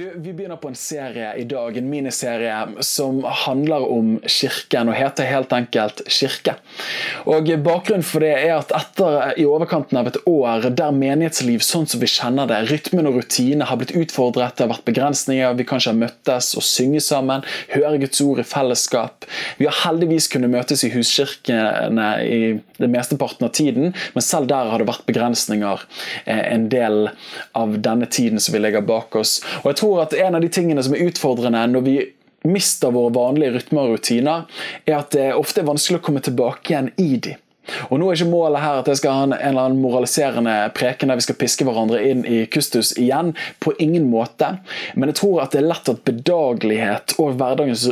Du, vi begynner på en serie i dag, en miniserie som handler om kirken, og heter helt enkelt Kirke. Og Bakgrunnen for det er at etter i overkanten av et år der menighetsliv sånn som vi kjenner det, rytmen og rutinene har blitt utfordret, det har vært begrensninger, vi kan ikke ha møttes og synge sammen, høre Guds ord i fellesskap. Vi har heldigvis kunnet møtes i huskirkene i den mesteparten av tiden, men selv der har det vært begrensninger eh, en del av denne tiden som vi legger bak oss. Og jeg tror at en av de tingene som er utfordrende når vi mister våre vanlige rytmer og rutiner, er at det ofte er vanskelig å komme tilbake igjen i de. Og nå er ikke målet her at jeg skal ha en, eller annen moraliserende preken der vi skal piske hverandre inn i kustus igjen. På ingen måte. Men jeg tror at det er lett at bedagelighet og hverdagens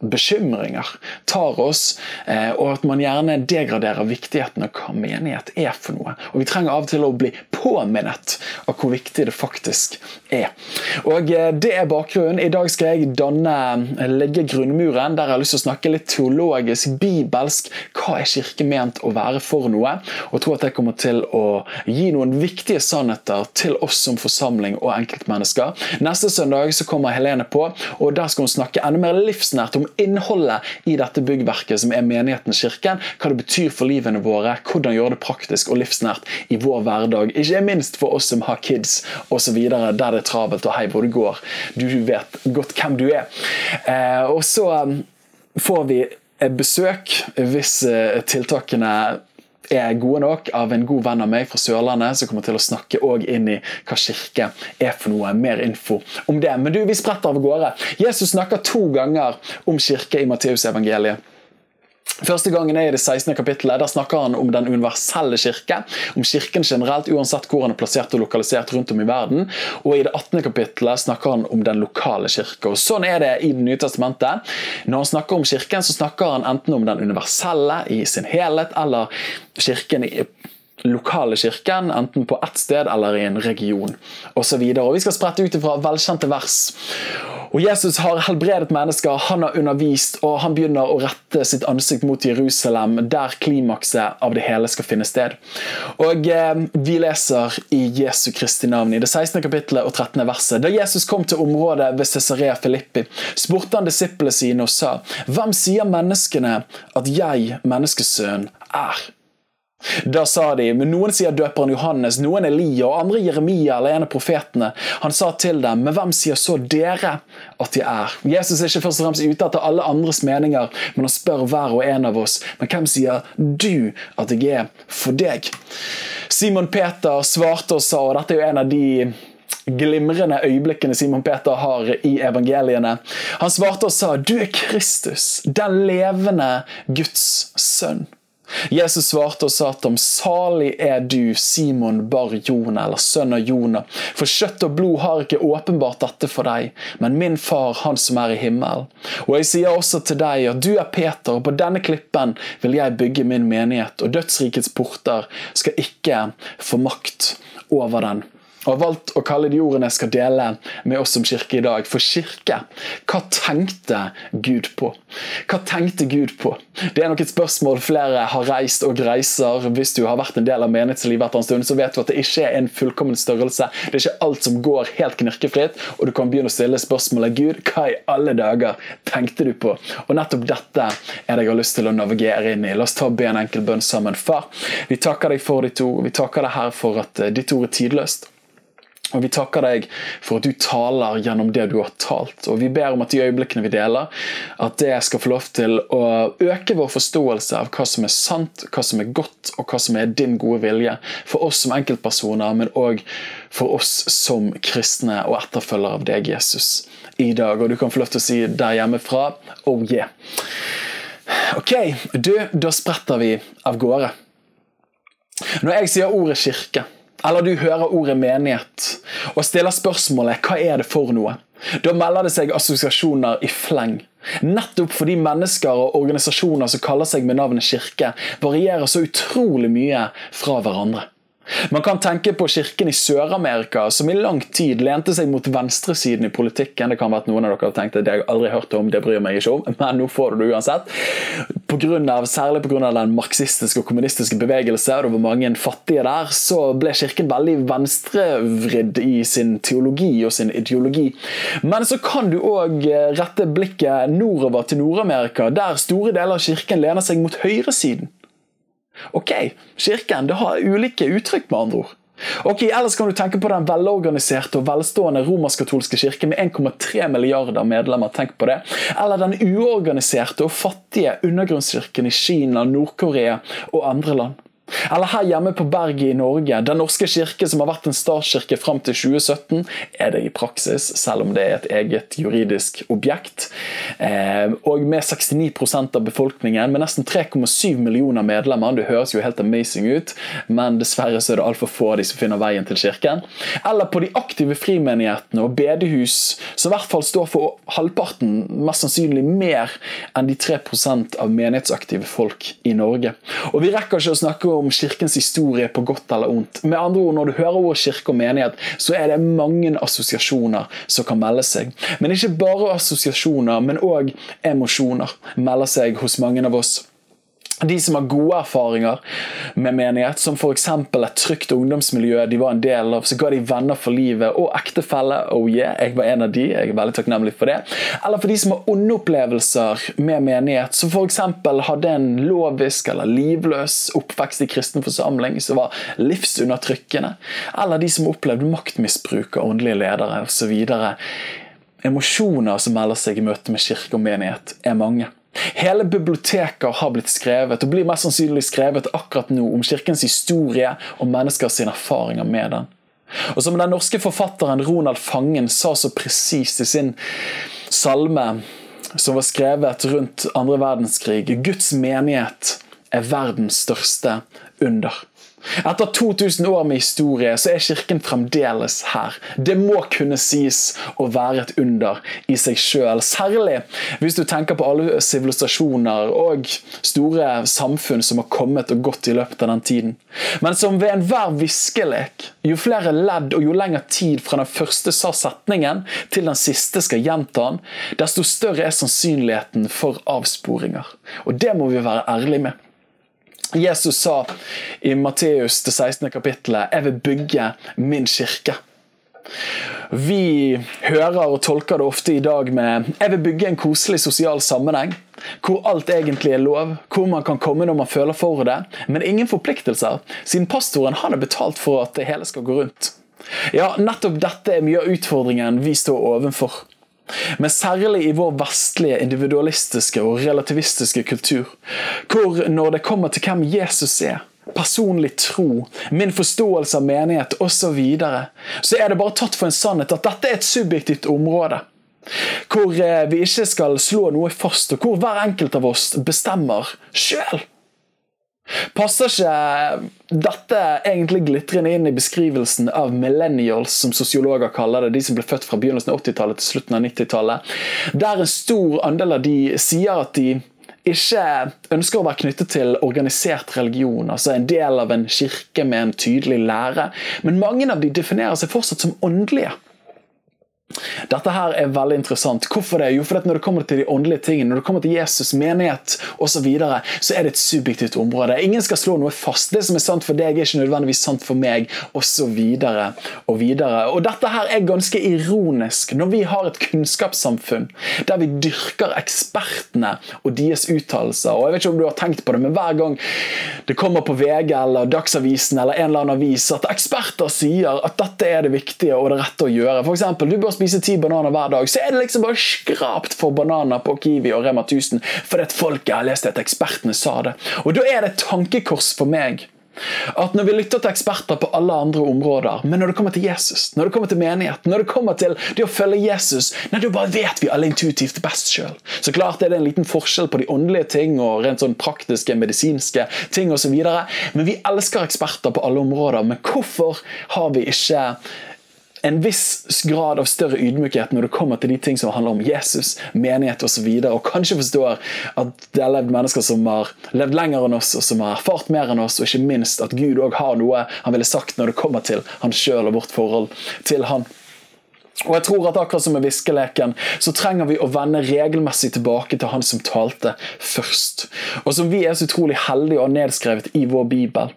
bekymringer tar oss, eh, og at man gjerne degraderer viktigheten av hva menighet er for noe. Og Vi trenger av og til å bli påminnet av hvor viktig det faktisk er. Og eh, Det er bakgrunnen. I dag skal jeg danne, eh, legge grunnmuren, der jeg har lyst til å snakke litt teologisk, bibelsk. Hva er kirke ment å være for noe? Og tror at jeg kommer til å gi noen viktige sannheter til oss som forsamling og enkeltmennesker. Neste søndag så kommer Helene på, og der skal hun snakke enda mer livsnært om innholdet i dette byggverket som er menighetens kirken. Hva det betyr for livene våre, hvordan gjøre det praktisk og livsnært i vår hverdag. Ikke minst for oss som har kids osv., der det er travelt og hei hvor det går. Du vet godt hvem du er. Eh, og så um, får vi besøk hvis eh, tiltakene er gode nok av en god venn av meg fra Sørlandet, som kommer til å snakke inn i hva kirke er for noe. Mer info om det. Men du, vi spretter av gårde. Jesus snakker to ganger om kirke i Matteusevangeliet. Første gangen er i det 16. kapittelet. Der snakker han om den universelle kirke. Om kirken generelt, uansett hvor han er plassert og lokalisert rundt om i verden. Og i det 18. kapittelet snakker han om den lokale kirke. Og Sånn er det i Det nye testamentet. Når han snakker om kirken, så snakker han enten om den universelle i sin helhet, eller kirken i lokale kirken, enten på ett sted eller i en region osv. Vi skal sprette ut ifra velkjente vers. Og Jesus har helbredet mennesker, han har undervist, og han begynner å rette sitt ansikt mot Jerusalem, der klimakset av det hele skal finne sted. Og eh, Vi leser i Jesu Kristi navn i det 16. kapittelet og 13. verset. Da Jesus kom til området ved Cesarea Filippi, spurte han disiplene sine og sa:" Hvem sier menneskene at jeg, menneskesønn, er? Da sa de, men noen sier døperen Johannes, noen Elia og andre Jeremia eller en av profetene. Han sa til dem, men hvem sier så dere at de er? Jesus er ikke først og fremst ute etter alle andres meninger, men han spør hver og en av oss, men hvem sier du at jeg er for deg? Simon Peter svarte og sa, og dette er jo en av de glimrende øyeblikkene Simon Peter har i evangeliene. Han svarte og sa, du er Kristus, den levende Guds sønn. Jesus svarte og sa til ham, salig er du, Simon bar Jona, eller sønn av Jona, for kjøtt og blod har ikke åpenbart dette for deg, men min far, han som er i himmelen. Og jeg sier også til deg at du er Peter, og på denne klippen vil jeg bygge min menighet, og dødsrikets porter skal ikke få makt over den og har valgt å kalle de ordene jeg skal dele med oss som kirke i dag, for kirke. Hva tenkte Gud på? Hva tenkte Gud på? Det er nok et spørsmål flere har reist og reiser. Hvis du har vært en del av menighetslivet etter en stund, så vet du at det ikke er en fullkommen størrelse. Det er ikke alt som går helt knirkefritt, og du kan begynne å stille spørsmålet Gud, hva i alle dager tenkte du på? Og nettopp dette er det jeg har lyst til å navigere inn i. La oss ta og be en enkel bønn sammen. Far, vi takker deg for ditt ord. Vi takker deg her for at eh, ditt ord er tidløst. Og Vi takker deg for at du taler gjennom det du har talt. Og Vi ber om at de øyeblikkene vi deler, at det skal få lov til å øke vår forståelse av hva som er sant, hva som er godt, og hva som er din gode vilje. For oss som enkeltpersoner, men òg for oss som kristne og etterfølgere av deg, Jesus, i dag. Og du kan få lov til å si der hjemmefra oh yeah. Ok, du, da spretter vi av gårde. Når jeg sier ordet kirke eller du hører ordet menighet og stiller spørsmålet hva er det for noe, Da melder det seg assosiasjoner i fleng. Nettopp fordi mennesker og organisasjoner som kaller seg med navnet kirke, varierer så utrolig mye fra hverandre. Man kan tenke på kirken i Sør-Amerika, som i lang tid lente seg mot venstresiden i politikken. Det kan være at noen av dere har tenkt at det har jeg aldri hørt om, det bryr meg ikke om, men nå får du det uansett. På grunn av, særlig pga. den marxistiske og kommunistiske bevegelse, og det var mange fattige der, så ble kirken veldig venstrevridd i sin teologi og sin ideologi. Men så kan du òg rette blikket nordover til Nord-Amerika, der store deler av kirken lener seg mot høyresiden. Ok, kirken det har ulike uttrykk, med andre ord. Ok, Ellers kan du tenke på den velorganiserte og velstående romersk-katolske kirken med 1,3 milliarder medlemmer. tenk på det. Eller den uorganiserte og fattige undergrunnskirken i Kina, Nord-Korea og andre land. Eller her hjemme på berget i Norge. Den norske kirke, som har vært en statskirke fram til 2017, er det i praksis, selv om det er et eget juridisk objekt. Eh, og med 69% av befolkningen, med nesten 3,7 millioner medlemmer. Det høres jo helt amazing ut, men dessverre så er det altfor få av de som finner veien til kirken. Eller på de aktive frimenighetene og bedehus, som i hvert fall står for halvparten, mest sannsynlig mer enn de 3% av menighetsaktive folk i Norge. Og vi rekker ikke å snakke om om kirkens historie på godt eller ondt. Med andre ord, Når du hører ordet kirke og menighet, så er det mange assosiasjoner som kan melde seg. Men ikke bare assosiasjoner, men òg emosjoner melder seg hos mange av oss. De som har gode erfaringer med menighet, som f.eks. et trygt ungdomsmiljø de var en del av, så ga de venner for livet og ektefelle. Oh yeah, jeg var en av de, jeg er veldig takknemlig for det. Eller for de som har onde opplevelser med menighet, som f.eks. hadde en lovisk eller livløs oppvekst i kristen forsamling som var livsundertrykkende. Eller de som opplevde maktmisbruk av åndelige ledere osv. Emosjoner som melder seg i møte med kirke og menighet, er mange. Hele biblioteker har blitt skrevet, og blir mest sannsynlig skrevet akkurat nå om kirkens historie og menneskers erfaringer med den. Og Som den norske forfatteren Ronald Fangen sa så presist i sin salme som var skrevet rundt andre verdenskrig, Guds menighet er verdens største under. Etter 2000 år med historie så er kirken fremdeles her. Det må kunne sies å være et under i seg sjøl. Særlig hvis du tenker på alle sivilisasjoner og store samfunn som har kommet og gått i løpet av den tiden. Men som ved enhver viskelek, jo flere ledd og jo lengre tid fra den første sa setningen til den siste skal gjenta den, desto større er sannsynligheten for avsporinger. Og det må vi være ærlige med. Jesus sa i Matteus det 16. kapittelet 'Jeg vil bygge min kirke'. Vi hører og tolker det ofte i dag med 'jeg vil bygge en koselig sosial sammenheng', hvor alt egentlig er lov, hvor man kan komme når man føler for det, men ingen forpliktelser, siden pastoren han er betalt for at det hele skal gå rundt. Ja, nettopp dette er mye av utfordringen vi står ovenfor. Men særlig i vår vestlige, individualistiske og relativistiske kultur, hvor når det kommer til hvem Jesus er, personlig tro, min forståelse av menighet osv., så, videre, så er det bare tatt for en sannhet at dette er et subjektivt område. Hvor eh, vi ikke skal slå noe fast, og hvor hver enkelt av oss bestemmer sjøl. Passer ikke dette egentlig glitrende inn i beskrivelsen av millennials, som sosiologer kaller det, de som ble født fra begynnelsen av 80-tallet til slutten av 90-tallet, der en stor andel av de sier at de ikke ønsker å være knyttet til organisert religion, altså en del av en kirke med en tydelig lære, men mange av de definerer seg fortsatt som åndelige. Dette her er veldig interessant. Hvorfor det? Jo, for Når det kommer til de åndelige tingene, når det kommer til Jesus, menighet osv., så, videre, så er det et subjektivt område. Ingen skal slå noe fast. Det som er sant for deg, er ikke nødvendigvis sant for meg, osv. Og, og videre. Og dette her er ganske ironisk når vi har et kunnskapssamfunn der vi dyrker ekspertene og deres uttalelser. Og jeg vet ikke om du har tenkt på det, men hver gang det kommer på VG eller Dagsavisen eller en eller annen avis at eksperter sier at dette er det viktige og det rette å gjøre, For eksempel, du bør spise ti bananer hver dag, så er det liksom bare skrapt for bananer på Kiwi og Rema 1000 fordi at folket har lest at ekspertene sa det. Og da er det et tankekors for meg at når vi lytter til eksperter på alle andre områder, men når det kommer til Jesus, når det kommer til menighet, når det kommer til det å følge Jesus, nei, da bare vet vi alle intuitivt best sjøl. Så klart er det en liten forskjell på de åndelige ting og rent sånn praktiske, medisinske ting osv., men vi elsker eksperter på alle områder. Men hvorfor har vi ikke en viss grad av større ydmykhet når det kommer til de ting som handler om Jesus, menighet osv., og, så videre, og kanskje forstår at det har levd mennesker som har levd lenger enn oss, og som har erfart mer enn oss, og ikke minst at Gud òg har noe han ville sagt når det kommer til han sjøl og vårt forhold til han. Og jeg tror at akkurat som med viskeleken, så trenger vi å vende regelmessig tilbake til han som talte først. Og som vi er så utrolig heldige ha nedskrevet i vår bibel.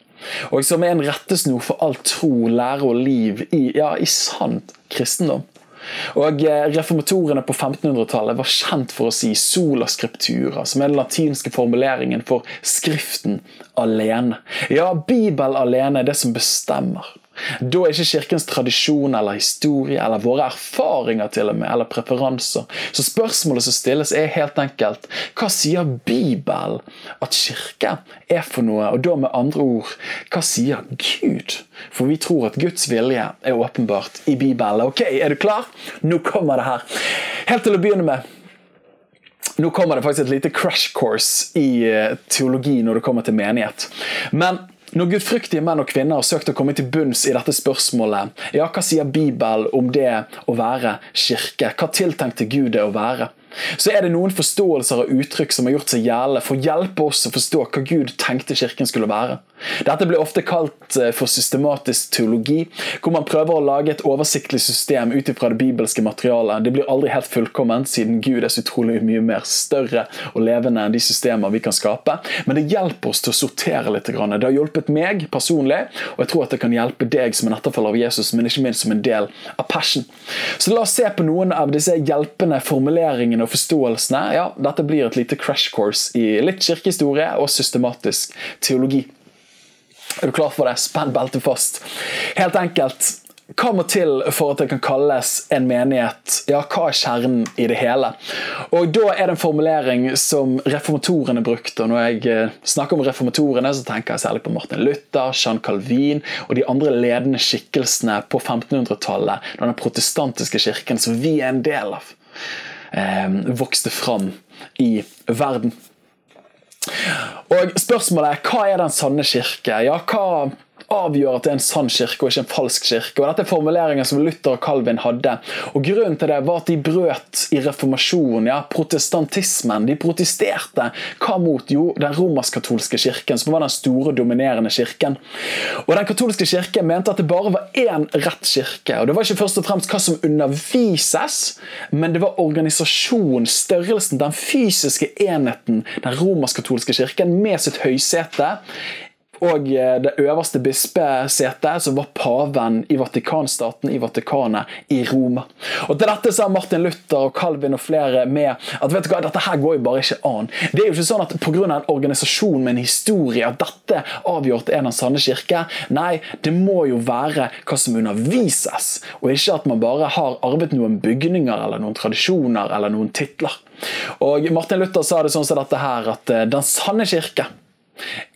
Og som er en rettesnor for all tro, lære og liv i, ja, i sann kristendom. Og eh, Reformatorene på 1500-tallet var kjent for å si 'sola scriptura', som er den latinske formuleringen for 'Skriften alene'. Ja, Bibel alene er det som bestemmer. Da er ikke Kirkens tradisjon eller historie eller våre erfaringer til og med, eller preferanser. Så spørsmålet som stilles, er helt enkelt hva sier Bibelen at kirke er for noe? Og da med andre ord, hva sier Gud? For vi tror at Guds vilje er åpenbart i Bibelen. Ok, er du klar? Nå kommer det her. Helt til å begynne med nå kommer det faktisk et lite crash course i eh, teologi når det kommer til menighet. Men når gudfryktige menn og kvinner har søkt å komme til bunns i dette spørsmålet, ja, hva sier Bibelen om det å være kirke? Hva tiltenkte Gud det å være? Så er det noen forståelser og uttrykk som har gjort seg gjeldende for å hjelpe oss å forstå hva Gud tenkte kirken skulle være. Dette blir ofte kalt eh, for systematisk teologi, hvor man prøver å lage et oversiktlig system ut ifra det bibelske materialet. Det blir aldri helt fullkomment, siden Gud er så utrolig mye mer større og levende enn de systemer vi kan skape. Men det hjelper oss til å sortere litt. Det har hjulpet meg personlig, og jeg tror at det kan hjelpe deg som en etterfølger av Jesus, men ikke minst som en del av Passion. Så la oss se på noen av disse hjelpende formuleringene og forståelsene. Ja, dette blir et lite crash course i litt kirkehistorie og systematisk teologi. Er du klar for det? Spenn beltet fast. Helt enkelt hva må til for at det kan kalles en menighet? Ja, hva er kjernen i det hele? Og Da er det en formulering som reformatorene brukte. og Når jeg eh, snakker om reformatorene, så tenker jeg særlig på Martin Luther, Jean Calvin og de andre ledende skikkelsene på 1500-tallet, den protestantiske kirken som vi er en del av vokste fram i verden. Og Spørsmålet er hva er den sanne kirke? Ja, hva avgjør at det er en sann kirke og ikke en falsk kirke. Og Dette er formuleringer som Luther og Calvin hadde. Og Grunnen til det var at de brøt i reformasjonen, ja, protestantismen. De protesterte. Hva mot? Jo, den romersk-katolske kirken, som var den store, dominerende kirken. Og Den katolske kirken mente at det bare var én rett kirke. Og Det var ikke først og fremst hva som undervises, men det var organisasjonen, størrelsen, den fysiske enheten, den romersk-katolske kirken med sitt høysete og eh, det øverste bispesetet, som var paven i Vatikanstaten, i Vatikanet, i Roma. Og Til dette sa Martin Luther og Calvin og flere med at vet du hva, dette her går jo bare ikke an. Det er jo ikke sånn at pga. en organisasjon med en historie at dette avgjort er Den sanne kirke. Nei, det må jo være hva som undervises, og ikke at man bare har arvet noen bygninger eller noen tradisjoner eller noen titler. Og Martin Luther sa det sånn som dette her, at eh, Den sanne kirke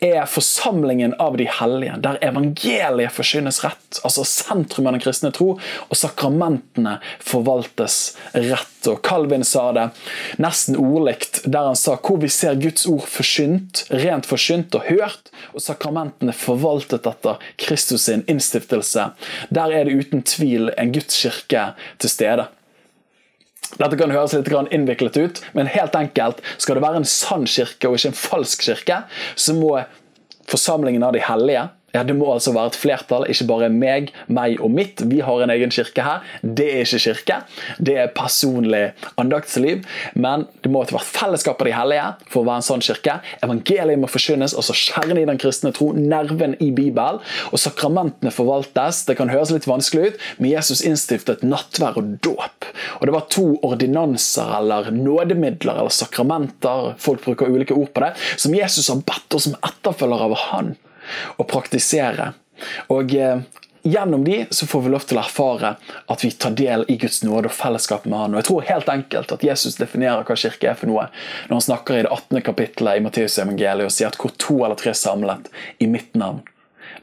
er forsamlingen av de hellige, der evangeliet forsynes rett, altså sentrum av den kristne tro, og sakramentene forvaltes rett. Og Calvin sa det nesten ordlikt, der han sa hvor vi ser Guds ord forsynt, rent forsynt og hørt, og sakramentene forvaltet etter Kristus sin innstiftelse. Der er det uten tvil en Guds kirke til stede. Dette kan høres litt innviklet ut, men helt enkelt skal det være en sann kirke og ikke en falsk kirke, så må forsamlingen av de hellige ja, Det må altså være et flertall, ikke bare meg, meg og mitt. Vi har en egen kirke her. Det er ikke kirke. Det er personlig andaktsliv. Men det må være fellesskap av de hellige for å være en sånn kirke. Evangeliet må forkynnes, altså kjernen i den kristne tro, nerven i Bibelen. Og sakramentene forvaltes. Det kan høres litt vanskelig ut, men Jesus innstiftet nattvær og dåp. Og det var to ordinanser eller nådemidler eller sakramenter, folk bruker ulike ord på det, som Jesus har bedt oss som etterfølger av Han å praktisere. Og eh, Gjennom de så får vi lov til å erfare at vi tar del i Guds nåde og fellesskap med Han. Og jeg tror helt enkelt at Jesus definerer hva kirke er for noe når han snakker i det 18. kapittelet i Matteus evangeliet og sier at hvor to eller tre er samlet i mitt navn,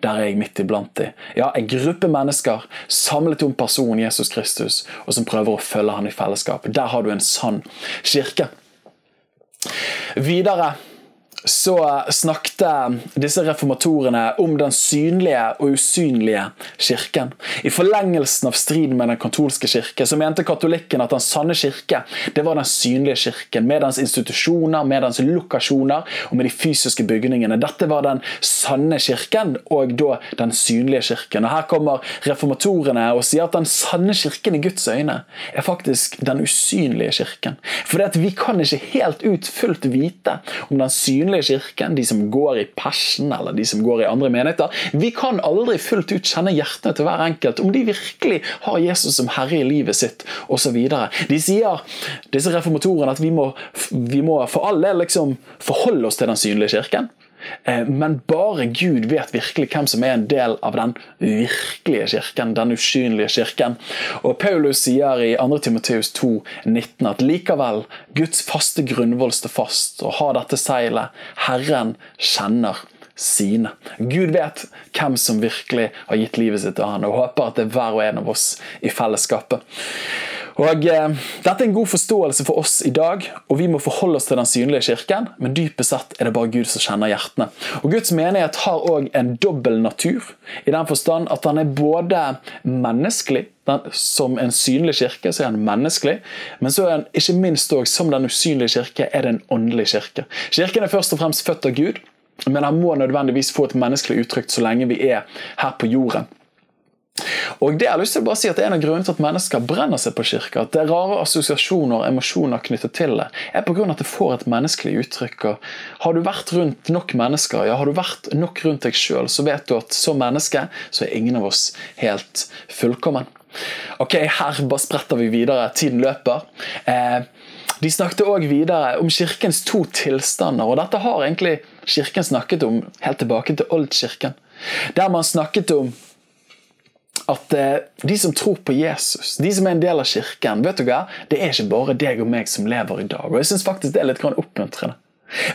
der er jeg midt iblant de. Ja, en gruppe mennesker samlet om personen Jesus Kristus, og som prøver å følge han i fellesskap. Der har du en sann kirke. Videre så snakket disse reformatorene om den synlige og usynlige kirken. I forlengelsen av striden med den katolske kirke så mente katolikken at den sanne kirke det var den synlige kirken, med dens institusjoner, med dens lokasjoner og med de fysiske bygningene. Dette var den sanne kirken, og da den synlige kirken. Og Her kommer reformatorene og sier at den sanne kirken i Guds øyne er faktisk den usynlige kirken. For vi kan ikke helt ut fullt vite om den synlige synlige kirken, de som går i Passion eller de som går i andre menigheter. Vi kan aldri fullt ut kjenne hjertene til hver enkelt, om de virkelig har Jesus som herre i livet sitt osv. De sier, disse reformatorene, at vi må, vi må for all del liksom forholde oss til den synlige kirken. Eh, men bare Gud vet virkelig hvem som er en del av den virkelige kirken, den usynlige kirken. Og Paulus sier i 2. Timoteus 19 at likevel Guds faste grunnvoll står fast, og har dette seilet. Herren kjenner sine. Gud vet hvem som virkelig har gitt livet sitt til han, og håper at det er hver og en av oss i fellesskapet. Og eh, Dette er en god forståelse for oss i dag, og vi må forholde oss til den synlige kirken, men dypest sett er det bare Gud som kjenner hjertene. Og Guds menighet har òg en dobbel natur, i den forstand at han er både menneskelig den, som en synlig kirke så er han menneskelig, men så er han ikke minst også, som den usynlige kirke er det en åndelig kirke. Kirken er først og fremst født av Gud, men han må nødvendigvis få et menneskelig uttrykk så lenge vi er her på jorden. Og det har jeg lyst til å bare si at det er En av grunnene til at mennesker brenner seg på kirka, at det er rare assosiasjoner og emosjoner knyttet til det, er pga. at det får et menneskelig uttrykk. Og har du vært rundt nok mennesker, ja, har du vært nok rundt deg sjøl, så vet du at som menneske så er ingen av oss helt fullkommen. Ok, Her bare spretter vi videre. Tiden løper. Eh, de snakket òg videre om kirkens to tilstander, og dette har egentlig kirken snakket om helt tilbake til oldkirken. Der man snakket om at eh, de som tror på Jesus, de som er en del av kirken, vet du hva? det er ikke bare deg og meg som lever i dag. Og jeg synes faktisk det er litt oppmuntrende.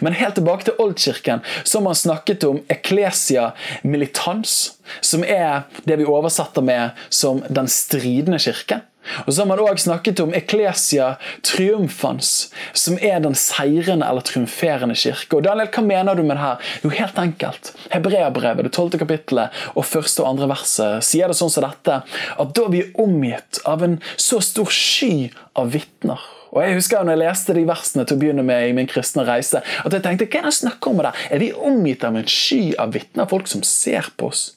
Men helt tilbake til oldkirken, som man snakket om eklesia militans, som er det vi oversetter med som den stridende kirke. Og så har man også snakket om Eklesia triumfans, som er den seirende eller triumferende kirke. Og Daniel, Hva mener du med det her? Jo, helt enkelt. Hebreabrevet, det tolvte kapittelet og første og andre verset sier det sånn som dette, at da vi er omgitt av en så stor sky av vitner og jeg husker når jeg leste de versene til å begynne med i min kristne reise, at jeg tenkte hva er det jeg snakker om det? Er vi omgitt av en sky av vitner, folk som ser på oss?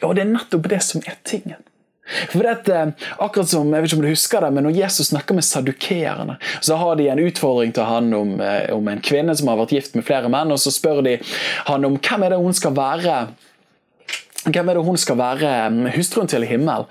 Ja, det er nettopp det som er tingen. For det er akkurat som, jeg vet ikke om du husker det, men Når Jesus snakker med sadukeerne, så har de en utfordring til han om, eh, om, en kvinne som har vært gift med flere menn. og Så spør de han om hvem er det hun skal være hvem er det hun skal være mm, hustruen til i himmelen.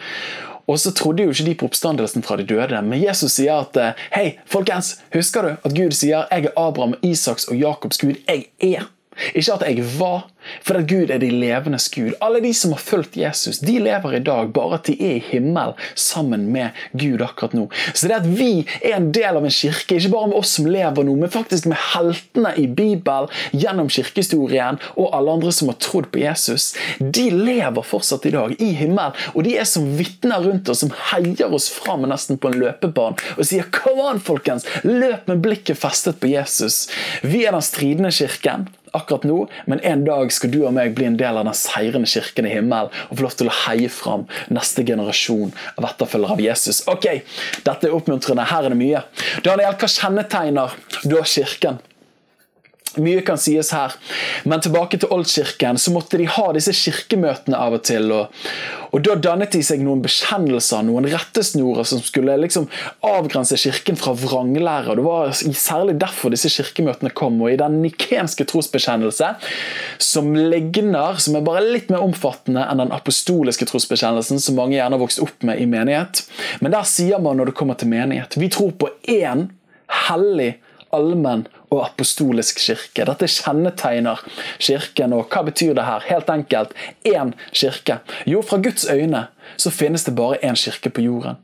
Og så trodde jo ikke de på oppstandelsen fra de døde. Men Jesus sier at eh, hei, folkens, husker du at Gud sier jeg er Abraham, Isaks og Jakobs Gud. Jeg er. Ikke at jeg var, for at Gud er de levendes Gud. Alle de som har fulgt Jesus, de lever i dag bare at de er i himmel sammen med Gud akkurat nå. Så det at vi er en del av en kirke, ikke bare med oss som lever nå, men faktisk med heltene i Bibelen, gjennom kirkehistorien og alle andre som har trodd på Jesus, de lever fortsatt i dag i himmel. Og de er som vitner rundt oss, som heier oss fram nesten på en løpebane og sier 'Kom an, folkens! Løp med blikket festet på Jesus'. Vi er den stridende kirken akkurat nå, men en dag skal du og meg bli en del av den seirende kirken i himmelen og få lov til å heie fram neste generasjon av etterfølgere av Jesus. Ok, dette er oppmuntrende. Her er det mye. Daniel, hva kjennetegner da kirken? Mye kan sies her, men tilbake til oldkirken så måtte de ha disse kirkemøtene av og til. og, og Da dannet de seg noen bekjennelser, noen rettesnorer som skulle liksom avgrense kirken fra vranglære. Det var særlig derfor disse kirkemøtene kom. og I den nikenske trosbekjennelse, som ligner, som er bare litt mer omfattende enn den apostoliske trosbekjennelsen, som mange gjerne har vokst opp med i menighet, men der sier man når det kommer til menighet, vi tror på én hellig allmenn og apostolisk kirke. Dette kjennetegner kirken. Og hva betyr det her? Helt enkelt én kirke. Jo, fra Guds øyne så finnes det bare én kirke på jorden.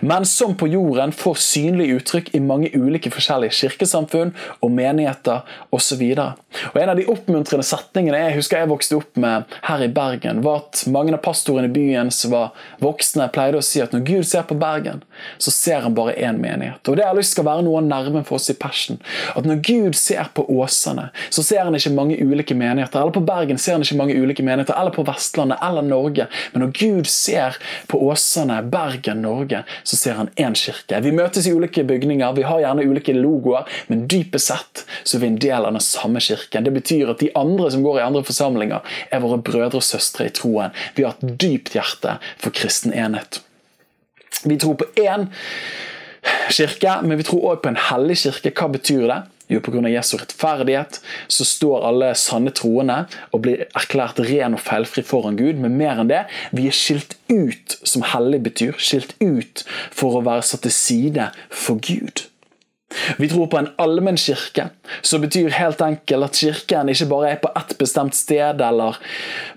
Men som på jorden får synlig uttrykk i mange ulike forskjellige kirkesamfunn og menigheter osv. En av de oppmuntrende setningene jeg husker jeg vokste opp med her i Bergen, var at mange av pastorene i byen som var voksne, pleide å si at når Gud ser på Bergen, så ser han bare én menighet. Og Det har jeg lyst til å være noe av nerven for oss i Passion. At når Gud ser på Åsane, så ser han ikke mange ulike menigheter. Eller på Bergen ser han ikke mange ulike menigheter, eller på Vestlandet eller Norge. Men når Gud ser på Åsane, Bergen, Norge, så ser han én kirke. Vi møtes i ulike bygninger, vi har gjerne ulike logoer, men dypest sett så er vi en del av den samme kirken. Det betyr at de andre som går i andre forsamlinger, er våre brødre og søstre i troen. Vi har et dypt hjerte for kristen enhet. Vi tror på én kirke, men vi tror òg på en hellig kirke. Hva betyr det? Jo, pga. Jesu rettferdighet så står alle sanne troende og blir erklært ren og feilfri foran Gud. Men mer enn det, vi er skilt ut, som hellig betyr. Skilt ut for å være satt til side for Gud. Vi tror på en allmenn kirke, som betyr helt enkelt at kirken ikke bare er på ett bestemt sted eller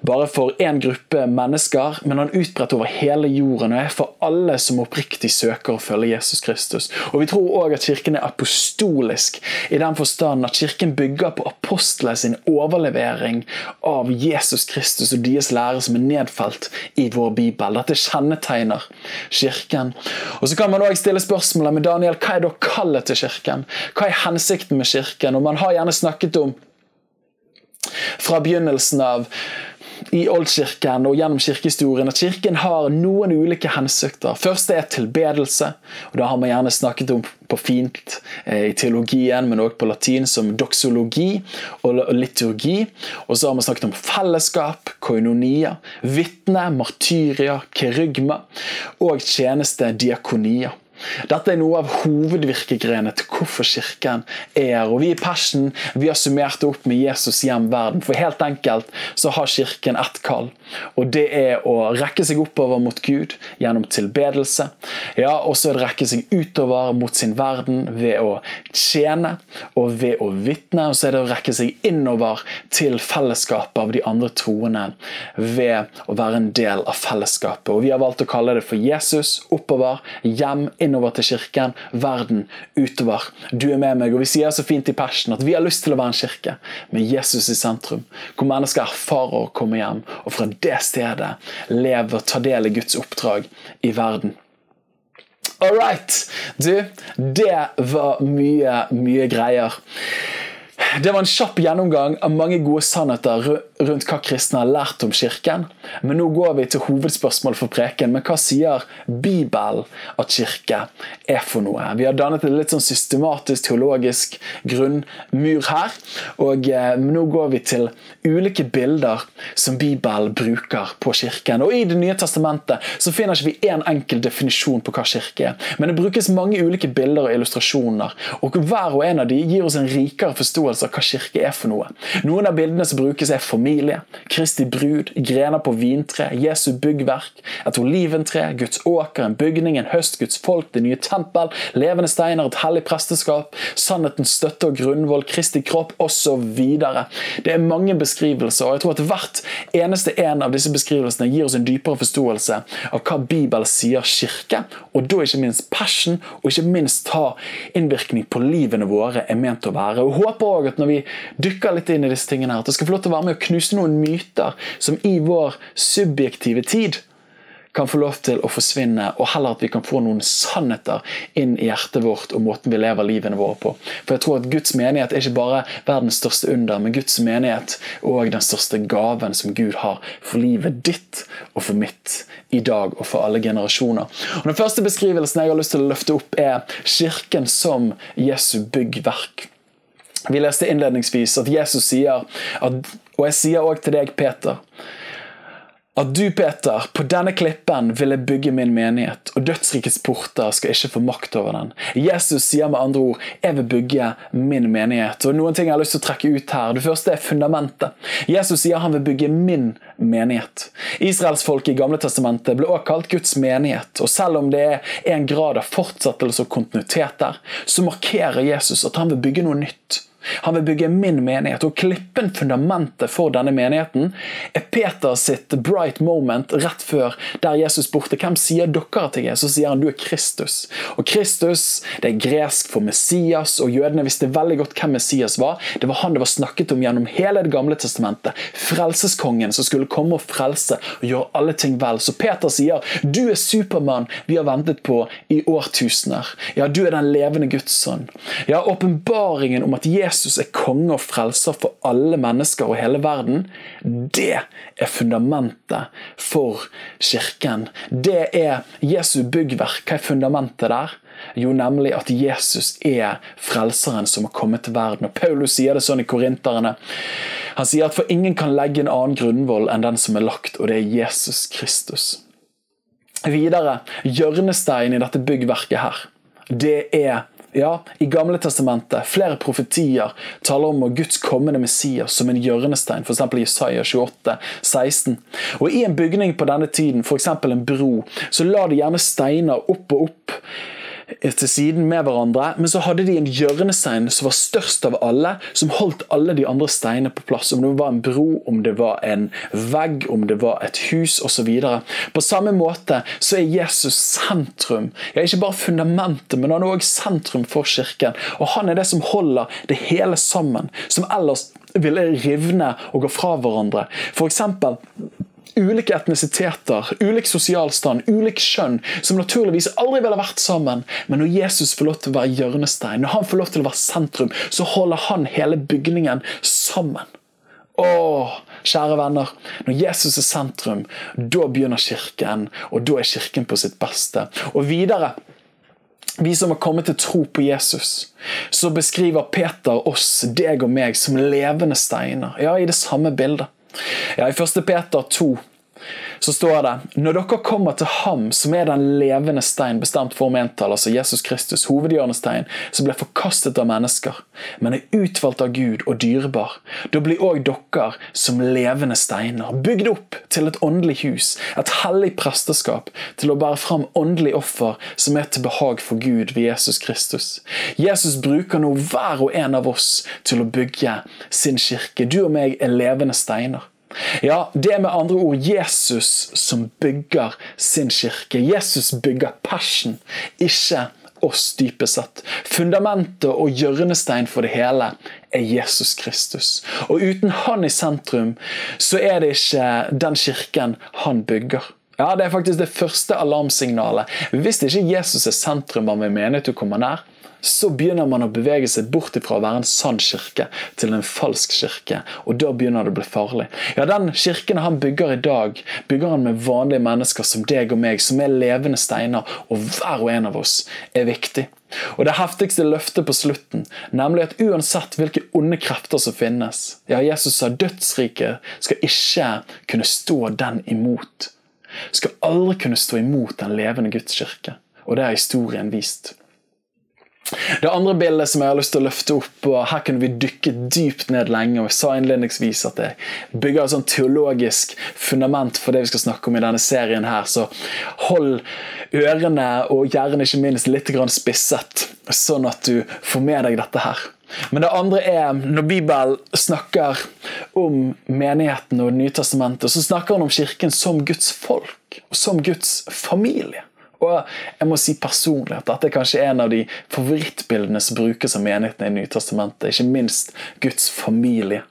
bare for én gruppe mennesker, men han utbredt over hele jorden og er for alle som oppriktig søker å følge Jesus Kristus. Og Vi tror òg at kirken er apostolisk, i den forstand at kirken bygger på apostlene sin overlevering av Jesus Kristus og deres lære som er nedfelt i vår bibel. Dette kjennetegner kirken. Og Så kan man også stille spørsmålet med Daniel, hva er da kallet til kirken? Hva er hensikten med kirken? Og Man har gjerne snakket om fra begynnelsen av i oldkirken og gjennom kirkehistorien at kirken har noen ulike hensikter. Første er tilbedelse. og det har man gjerne snakket om på fint eh, i teologien, men også på latin som doxologi og liturgi. Og så har man snakket om fellesskap, koinonia, vitne, martyrier, kerygma og tjeneste, diakonia. Dette er noe av hovedvirkegrenene til hvorfor Kirken er Og Vi i Passion vi har summert det opp med Jesus hjem verden. For helt enkelt så har Kirken ett kall. Og det er å rekke seg oppover mot Gud gjennom tilbedelse. Ja, Og så er det å rekke seg utover mot sin verden ved å tjene og ved å vitne. Og så er det å rekke seg innover til fellesskapet av de andre troende ved å være en del av fellesskapet. Og Vi har valgt å kalle det for Jesus oppover, hjem, innover innover til kirken, verden utover. Du er med meg, og Vi sier så fint i persen at vi har lyst til å være en kirke med Jesus i sentrum, hvor mennesker erfarer å komme hjem, og fra det stedet lever og tar del i Guds oppdrag i verden. All right. Du, det var mye, mye greier. Det var en kjapp gjennomgang av mange gode sannheter rundt hva kristne har lært om kirken. Men nå går vi til hovedspørsmål for preken. Men hva sier Bibelen at kirke er for noe? Vi har dannet en litt sånn systematisk teologisk grunnmur her. Og eh, nå går vi til ulike bilder som Bibelen bruker på kirken. Og I Det nye testamentet så finner ikke vi én en enkel definisjon på hva kirke er. Men det brukes mange ulike bilder og illustrasjoner. Og hver og en av de gir oss en rikere forståelse av hva kirke er for noe. Noen av bildene som brukes, er familie, Kristi brud, grener på vintre, Jesu byggverk, et oliventre, Guds åker, en bygning, en høst, Guds folk, det nye tempel, levende steiner, et hellig presteskap, sannhetens støtte og grunnvoll, Kristi kropp osv. Det er mange beskrivelser, og jeg tror at hvert eneste en av disse beskrivelsene gir oss en dypere forståelse av hva Bibelen sier kirke, og da ikke minst passion, og ikke minst ta innvirkning på livene våre er ment å være. Og håper også at når vi dykker litt inn i disse tingene, her, at det skal få lov til å være med å knuse noen myter som i vår subjektive tid kan få lov til å forsvinne, og heller at vi kan få noen sannheter inn i hjertet vårt og måten vi lever livene våre på. For jeg tror at Guds menighet er ikke bare verdens største under, men Guds menighet og den største gaven som Gud har for livet ditt og for mitt i dag og for alle generasjoner. Og Den første beskrivelsen jeg har lyst til å løfte opp, er kirken som Jesu byggverk. Vi leste innledningsvis at Jesus sier, at, og jeg sier òg til deg, Peter, at du, Peter, på denne klippen vil jeg bygge min menighet, og dødsrikets porter skal ikke få makt over den. Jesus sier med andre ord, jeg vil bygge min menighet. Og noen ting jeg har lyst til å trekke ut her. Det første er fundamentet. Jesus sier han vil bygge min menighet. Israelsfolket i Gamle Testamentet ble også kalt Guds menighet. Og selv om det er en grad av fortsettelse og kontinuitet der, så markerer Jesus at han vil bygge noe nytt. Han vil bygge min menighet, og klippen fundamentet for denne menigheten er Peter sitt bright moment rett før der Jesus spurte hvem sier dere til Jesus, Så sier han du er Kristus. Og Kristus det er gresk for Messias, og jødene visste veldig godt hvem Messias var. Det var han det var snakket om gjennom hele Det gamle testamentet. Frelseskongen som skulle komme og frelse og gjøre alle ting vel. Så Peter sier du er Supermann vi har ventet på i årtusener. Ja, du er den levende Guds sønn. Ja, åpenbaringen om at Jesus er konge og frelser for alle mennesker og hele verden, det er fundamentet for kirken. Det er Jesu byggverk. Hva er fundamentet der? Jo, nemlig at Jesus er frelseren som har kommet til verden. Og Paulus sier det sånn i Korinterne. Han sier at for ingen kan legge en annen grunnvoll enn den som er lagt, og det er Jesus Kristus. Videre, hjørnesteinen i dette byggverket her, det er ja, I Gamle testamentet flere profetier taler om Guds kommende Messias som en hjørnestein, f.eks. Isaiah 28, 16. Og I en bygning på denne tiden, f.eks. en bro, så la de gjerne steiner opp og opp til siden med hverandre, men så hadde de en hjørnestein som var størst av alle, som holdt alle de andre steinene på plass. Om det var en bro, om det var en vegg, om det var et hus osv. På samme måte så er Jesus sentrum. Ja, ikke bare fundamentet, men han er også sentrum for kirken. Og han er det som holder det hele sammen, som ellers ville rivne og gå fra hverandre. For eksempel, ulike etnisiteter, ulik sosial stand, ulik kjønn, som naturligvis aldri ville vært sammen. Men når Jesus får lov til å være hjørnestein, når han får lov til å være sentrum, så holder han hele bygningen sammen. Åh, kjære venner. Når Jesus er sentrum, da begynner kirken, og da er kirken på sitt beste. Og videre vi som har kommet til tro på Jesus, så beskriver Peter oss, deg og meg, som levende steiner. Ja, i det samme bildet. Ja, I 1. Peter 2 så står det når dere kommer til ham som er den levende stein, bestemt for mentall, altså Jesus Kristus, hovedhjørnestein, som ble forkastet av mennesker, men er utvalgt av Gud og dyrebar, da blir òg dere som levende steiner, bygd opp til et åndelig hus, et hellig presteskap, til å bære fram åndelig offer som er til behag for Gud ved Jesus Kristus. Jesus bruker nå hver og en av oss til å bygge sin kirke. Du og meg er levende steiner. Ja, det er med andre ord Jesus som bygger sin kirke. Jesus bygger passion, ikke oss, dypest sett. Fundamentet og hjørnestein for det hele er Jesus Kristus. Og uten han i sentrum, så er det ikke den kirken han bygger. Ja, Det er faktisk det første alarmsignalet. Hvis ikke Jesus er sentrum av en menighet du kommer nær, så begynner man å bevege seg bort fra å være en sann kirke til en falsk kirke. Og da begynner det å bli farlig. Ja, Den kirken han bygger i dag, bygger han med vanlige mennesker som deg og meg, som er levende steiner, og hver og en av oss er viktig. Og det heftigste løftet på slutten, nemlig at uansett hvilke onde krefter som finnes Ja, Jesus sa dødsriket skal ikke kunne stå den imot. Skal aldri kunne stå imot den levende Guds kirke. Og det har historien vist. Det andre bildet som jeg har lyst til å løfte opp, og her kunne vi dykke dypt ned lenge, og jeg sa innledningsvis at jeg bygger et sånn teologisk fundament for det vi skal snakke om i denne serien her, så hold ørene og gjerne ikke minst litt spisset, sånn at du får med deg dette her. Men det andre er når Bibelen snakker om menigheten og Nytestamentet, så snakker han om kirken som Guds folk og som Guds familie. Og jeg må si personlig at dette er kanskje en av de favorittbildene som brukes av menighetene i Nytestamentet. Ikke minst Guds familie.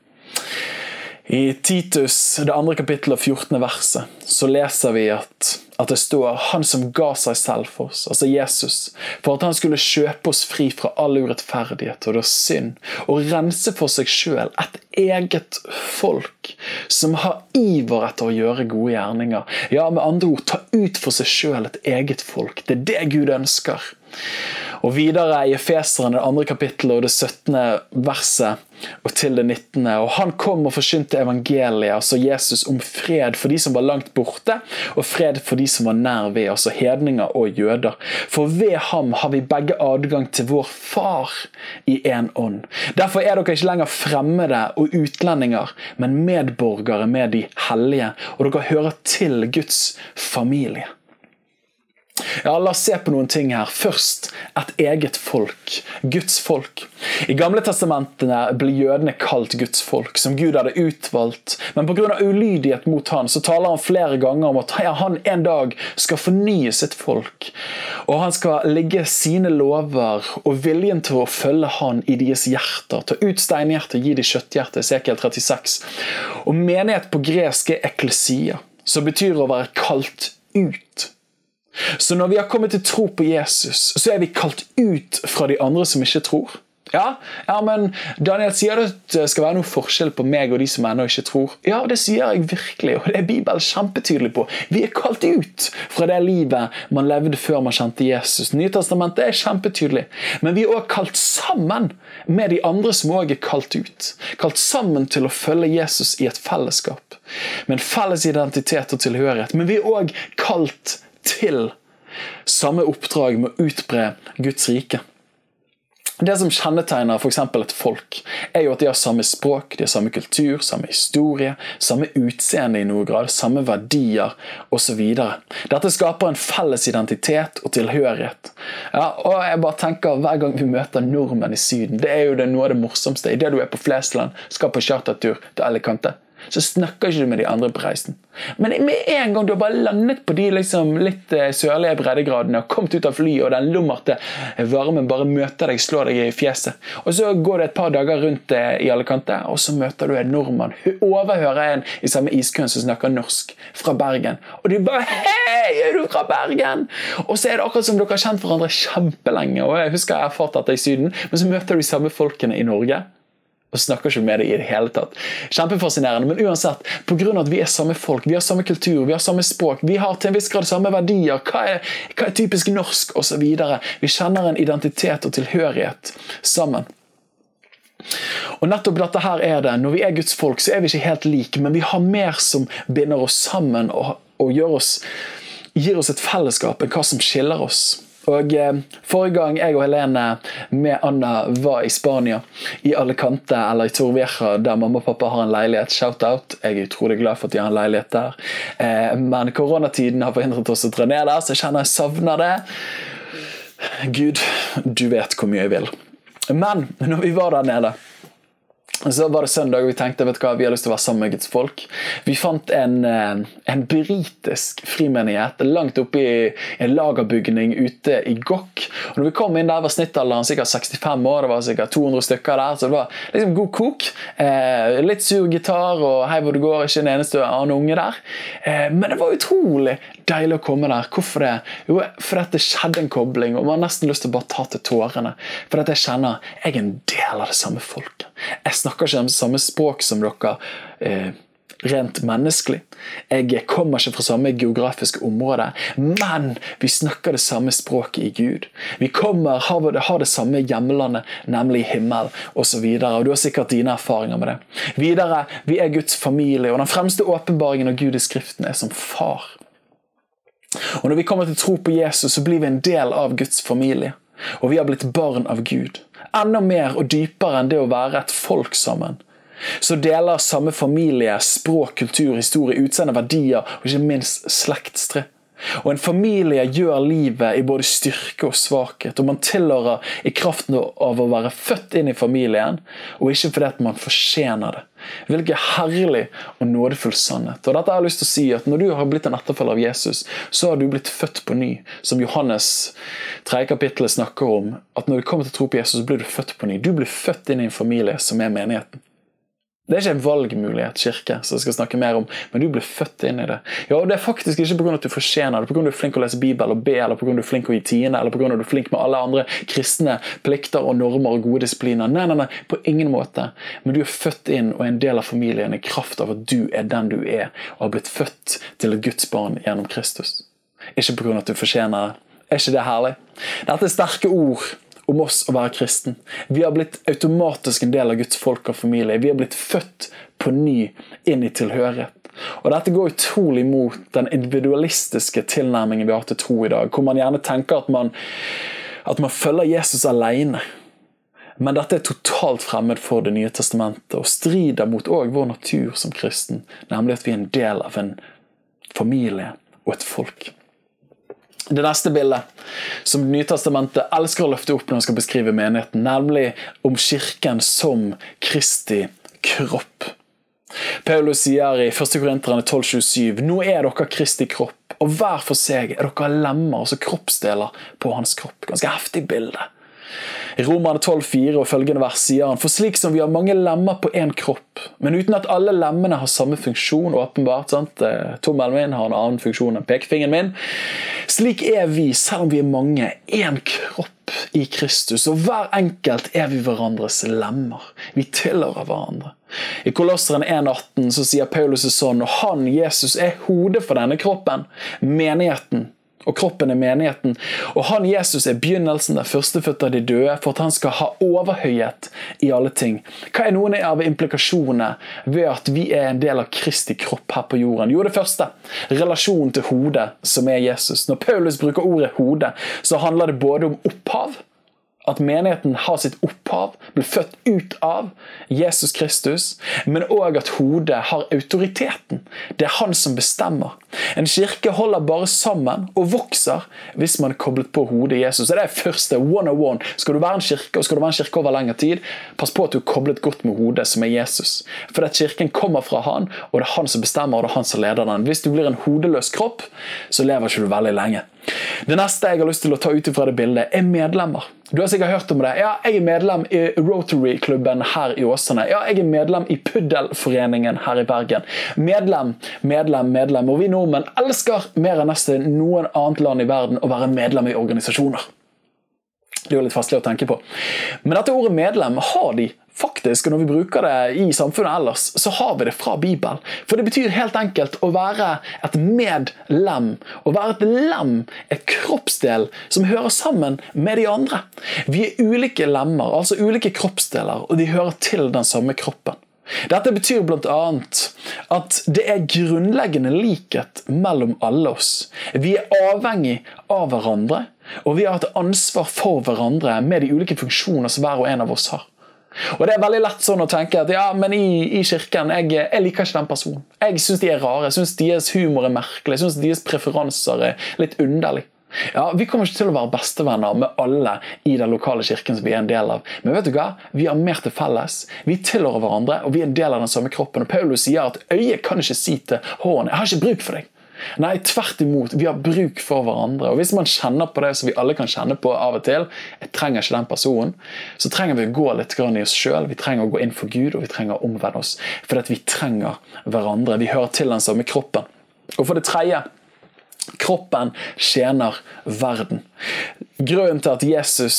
I Titus, det andre kapittelet og 14. verset, så leser vi at, at, det står 'Han som ga seg selv for oss', altså Jesus, for at han skulle kjøpe oss fri fra all urettferdighet og synd, og rense for seg sjøl et eget folk som har iver etter å gjøre gode gjerninger. Ja, med andre ord, ta ut for seg sjøl et eget folk. Det er det Gud ønsker. Og videre i Efeseren, det andre kapittelet og det 17. verset og til det 19. Og han kom og forkynte evangeliet, altså Jesus, om fred for de som var langt borte, og fred for de som var nær ved, altså hedninger og jøder. For ved ham har vi begge adgang til vår Far i én ånd. Derfor er dere ikke lenger fremmede og utlendinger, men medborgere med de hellige, og dere hører til Guds familie. Ja, La oss se på noen ting her. Først et eget folk. Guds folk. I Gamle testamentene blir jødene kalt Guds folk, som Gud hadde utvalgt. Men pga. ulydighet mot han, så taler han flere ganger om at han en dag skal fornye sitt folk. Og han skal legge sine lover og viljen til å følge han i deres hjerter. Ta ut steinhjertet og gi dem kjøtthjertet. Esekiel 36. Og menighet på gresk er eklesia, som betyr å være kalt ut. Så når vi har kommet til tro på Jesus, så er vi kalt ut fra de andre som ikke tror. Ja, ja, men Daniel, sier det at det skal være noe forskjell på meg og de som ennå ikke tror? Ja, det sier jeg virkelig, og det er Bibelen kjempetydelig på. Vi er kalt ut fra det livet man levde før man kjente Jesus. Nytestamentet er kjempetydelig. Men vi er òg kalt sammen med de andre som òg er kalt ut. Kalt sammen til å følge Jesus i et fellesskap. Med en felles identitet og tilhørighet. Men vi er òg kalt til samme oppdrag med å utbre Guds rike. Det som kjennetegner f.eks. et folk, er jo at de har samme språk, de har samme kultur, samme historie, samme utseende i noe grad, samme verdier osv. Dette skaper en felles identitet og tilhørighet. Ja, og jeg bare tenker Hver gang vi møter nordmenn i Syden, det er jo det noe av det morsomste. Idet du er på Flesland, skal på chartertur til Alicante, så snakker ikke du med de andre på reisen. Men med en gang du har bare landet på de liksom, litt eh, sørlige breddegradene og kommet ut av flyet, og den lummerte varmen bare møter deg, slår deg i fjeset, og så går det et par dager rundt eh, i alle kanter, og så møter du en nordmann, overhører en i samme iskøen som snakker norsk, fra Bergen, og du bare 'Hei, er du fra Bergen?' Og så er det akkurat som dere har kjent hverandre kjempelenge, og jeg husker jeg har erfart dette i Syden, men så møter du de samme folkene i Norge og snakker ikke med deg i det hele tatt. Kjempefascinerende. Men uansett, pga. at vi er samme folk, vi har samme kultur, vi har samme språk, vi har til en viss grad samme verdier, hva er, hva er typisk norsk osv. Vi kjenner en identitet og tilhørighet sammen. Og nettopp dette her er det. Når vi er Guds folk, så er vi ikke helt like, men vi har mer som binder oss sammen og, og oss, gir oss et fellesskap enn hva som skiller oss. Og eh, Forrige gang jeg og Helene med Anna var i Spania, i Alicante eller i Torvieja, der mamma og pappa har en leilighet, shout-out. Jeg er utrolig glad for at de har en leilighet der. Eh, men koronatiden har forhindret oss å dra ned der, så jeg kjenner jeg savner det. Gud, du vet hvor mye jeg vil. Men når vi var der nede så var det søndag, og vi tenkte vet du hva, vi har lyst til å være sammen med Guds folk. Vi fant en, eh, en britisk frimenighet langt oppe i en lagerbygning ute i Gokk. Og når vi kom inn der, var snittalderen sikkert 65 år, det var sikkert 200 stykker der. Så det var liksom god kok. Eh, litt sur gitar og hei hvor det går, ikke en eneste annen unge der. Eh, men det var utrolig deilig å komme der. Hvorfor det? Jo, fordi det skjedde en kobling, og man har nesten lyst til å bare ta til tårene. For at jeg kjenner jeg er en del av det samme folket. Jeg snakker ikke det samme språk som dere. Eh, rent menneskelig. Jeg kommer ikke fra samme geografiske område, men vi snakker det samme språket i Gud. Vi kommer, har, det samme hjemlandet, nemlig himmel, osv. Du har sikkert dine erfaringer med det. Videre, vi er Guds familie, og den fremste åpenbaringen av Gud i Skriften er som far. Og Når vi kommer til tro på Jesus, så blir vi en del av Guds familie. Og vi har blitt barn av Gud. Enda mer og dypere enn det å være et folk sammen. Så deler samme familie, språk, kultur, historie, utseende, verdier og ikke minst slektstre. Og En familie gjør livet i både styrke og svakhet, og man tilhører i kraften av å være født inn i familien, og ikke fordi at man fortjener det. Hvilken herlig og nådefull sannhet. Og dette har jeg lyst til å si at Når du har blitt en etterfølger av Jesus, så har du blitt født på ny. Som Johannes 3. kapittel snakker om. At når du kommer til å tro på Jesus, så blir du født på ny. Du blir født inn i en familie som er menigheten. Det er ikke en valgmulighet, kirke, som jeg skal snakke mer om, men du blir født inn i det. Ja, og Det er faktisk ikke pga. at du fortjener det, pga. at du er flink å lese Bibel og be, eller pga. at du er flink å gi tiende, eller pga. at du er flink med alle andre kristne plikter og normer og gode disipliner. Nei, nei, nei, på ingen måte. Men du er født inn og er en del av familien i kraft av at du er den du er, og har blitt født til et Guds barn gjennom Kristus. Ikke pga. at du fortjener det. Er ikke det herlig? Dette er sterke ord om oss å være kristen. Vi har blitt automatisk en del av Guds folk og familie. Vi har blitt født på ny inn i tilhørighet. Og Dette går utrolig mot den individualistiske tilnærmingen vi har til tro i dag, hvor man gjerne tenker at man, at man følger Jesus alene. Men dette er totalt fremmed for Det nye testamentet og strider mot vår natur som kristen, nemlig at vi er en del av en familie og et folk. Det neste bildet som Det nye testamentet elsker å løfte opp når man skal beskrive menigheten, nemlig om kirken som Kristi kropp. Paulus sier i 1. Korinterne 12,27.: Nå er dere Kristi kropp, og hver for seg er dere lemmer, altså kroppsdeler, på hans kropp. Ganske heftig bilde. Romerne 12,4 og følgende vers sier han For slik som vi har mange lemmer på én kropp, men uten at alle lemmene har samme funksjon, åpenbart sant? Tommelen min har en annen funksjon enn pekefingeren min. Slik er vi, selv om vi er mange, én kropp i Kristus, og hver enkelt er vi hverandres lemmer. Vi tilhører hverandre. I Kolosseren 1,18 så sier Paulus sånn, og han, Jesus, er hodet for denne kroppen, menigheten og kroppen er menigheten. Og han Jesus er begynnelsen, den førstefødte av de døde, for at han skal ha overhøyhet i alle ting. Hva er noen av implikasjonene ved at vi er en del av Kristi kropp her på jorden? Jo, det første relasjonen til hodet, som er Jesus. Når Paulus bruker ordet hode, så handler det både om opphav at menigheten har sitt opphav, blir født ut av Jesus Kristus, men òg at hodet har autoriteten. Det er han som bestemmer. En kirke holder bare sammen og vokser hvis man er koblet på hodet Jesus. Det er det første one on one. Skal du være en kirke, og skal du være en kirke over lengre tid, pass på at du er koblet godt med hodet, som er Jesus. For at kirken kommer fra han, og det er han som bestemmer, og det er han som leder den. Hvis du blir en hodeløs kropp, så lever ikke du veldig lenge. Det neste jeg har lyst til å ta ut fra det bildet, er medlemmer. Du har sikkert hørt om det. Ja, jeg er medlem i Rotary-klubben her i Åsane. Ja, jeg er medlem i Puddelforeningen her i Bergen. Medlem, medlem, medlem. Og vi nordmenn elsker mer enn nesten noen annet land i verden å være medlem i organisasjoner. Det er jo litt fastlig å tenke på. Men dette ordet medlem har de faktisk, når vi bruker det i samfunnet ellers, så har vi det fra Bibelen. For det betyr helt enkelt å være et medlem. Å være et lem, et kroppsdel, som hører sammen med de andre. Vi er ulike lemmer, altså ulike kroppsdeler, og de hører til den samme kroppen. Dette betyr bl.a. at det er grunnleggende likhet mellom alle oss. Vi er avhengig av hverandre, og vi har et ansvar for hverandre med de ulike funksjoner som hver og en av oss har. Og Det er veldig lett sånn å tenke at ja, men i, i kirken jeg, jeg, liker ikke den personen. Jeg syns de er rare, jeg syns deres humor er merkelig, jeg syns deres preferanser er litt underlig. Ja, Vi kommer ikke til å være bestevenner med alle i den lokale kirken som vi er en del av. Men vet du hva? vi har mer til felles. Vi tilhører hverandre, og vi er en del av den samme kroppen. Og Paulus sier at øyet kan ikke si til hånden 'Jeg har ikke bruk for deg'. Nei, tvert imot. Vi har bruk for hverandre. Og Hvis man kjenner på det som vi alle kan kjenne på av og til, jeg trenger ikke den personen, så trenger vi å gå litt i oss sjøl. Vi trenger å gå inn for Gud, og vi trenger å omvende oss. Fordi vi trenger hverandre. Vi hører til den samme kroppen. Og for det tredje kroppen tjener verden. Grunnen til at Jesus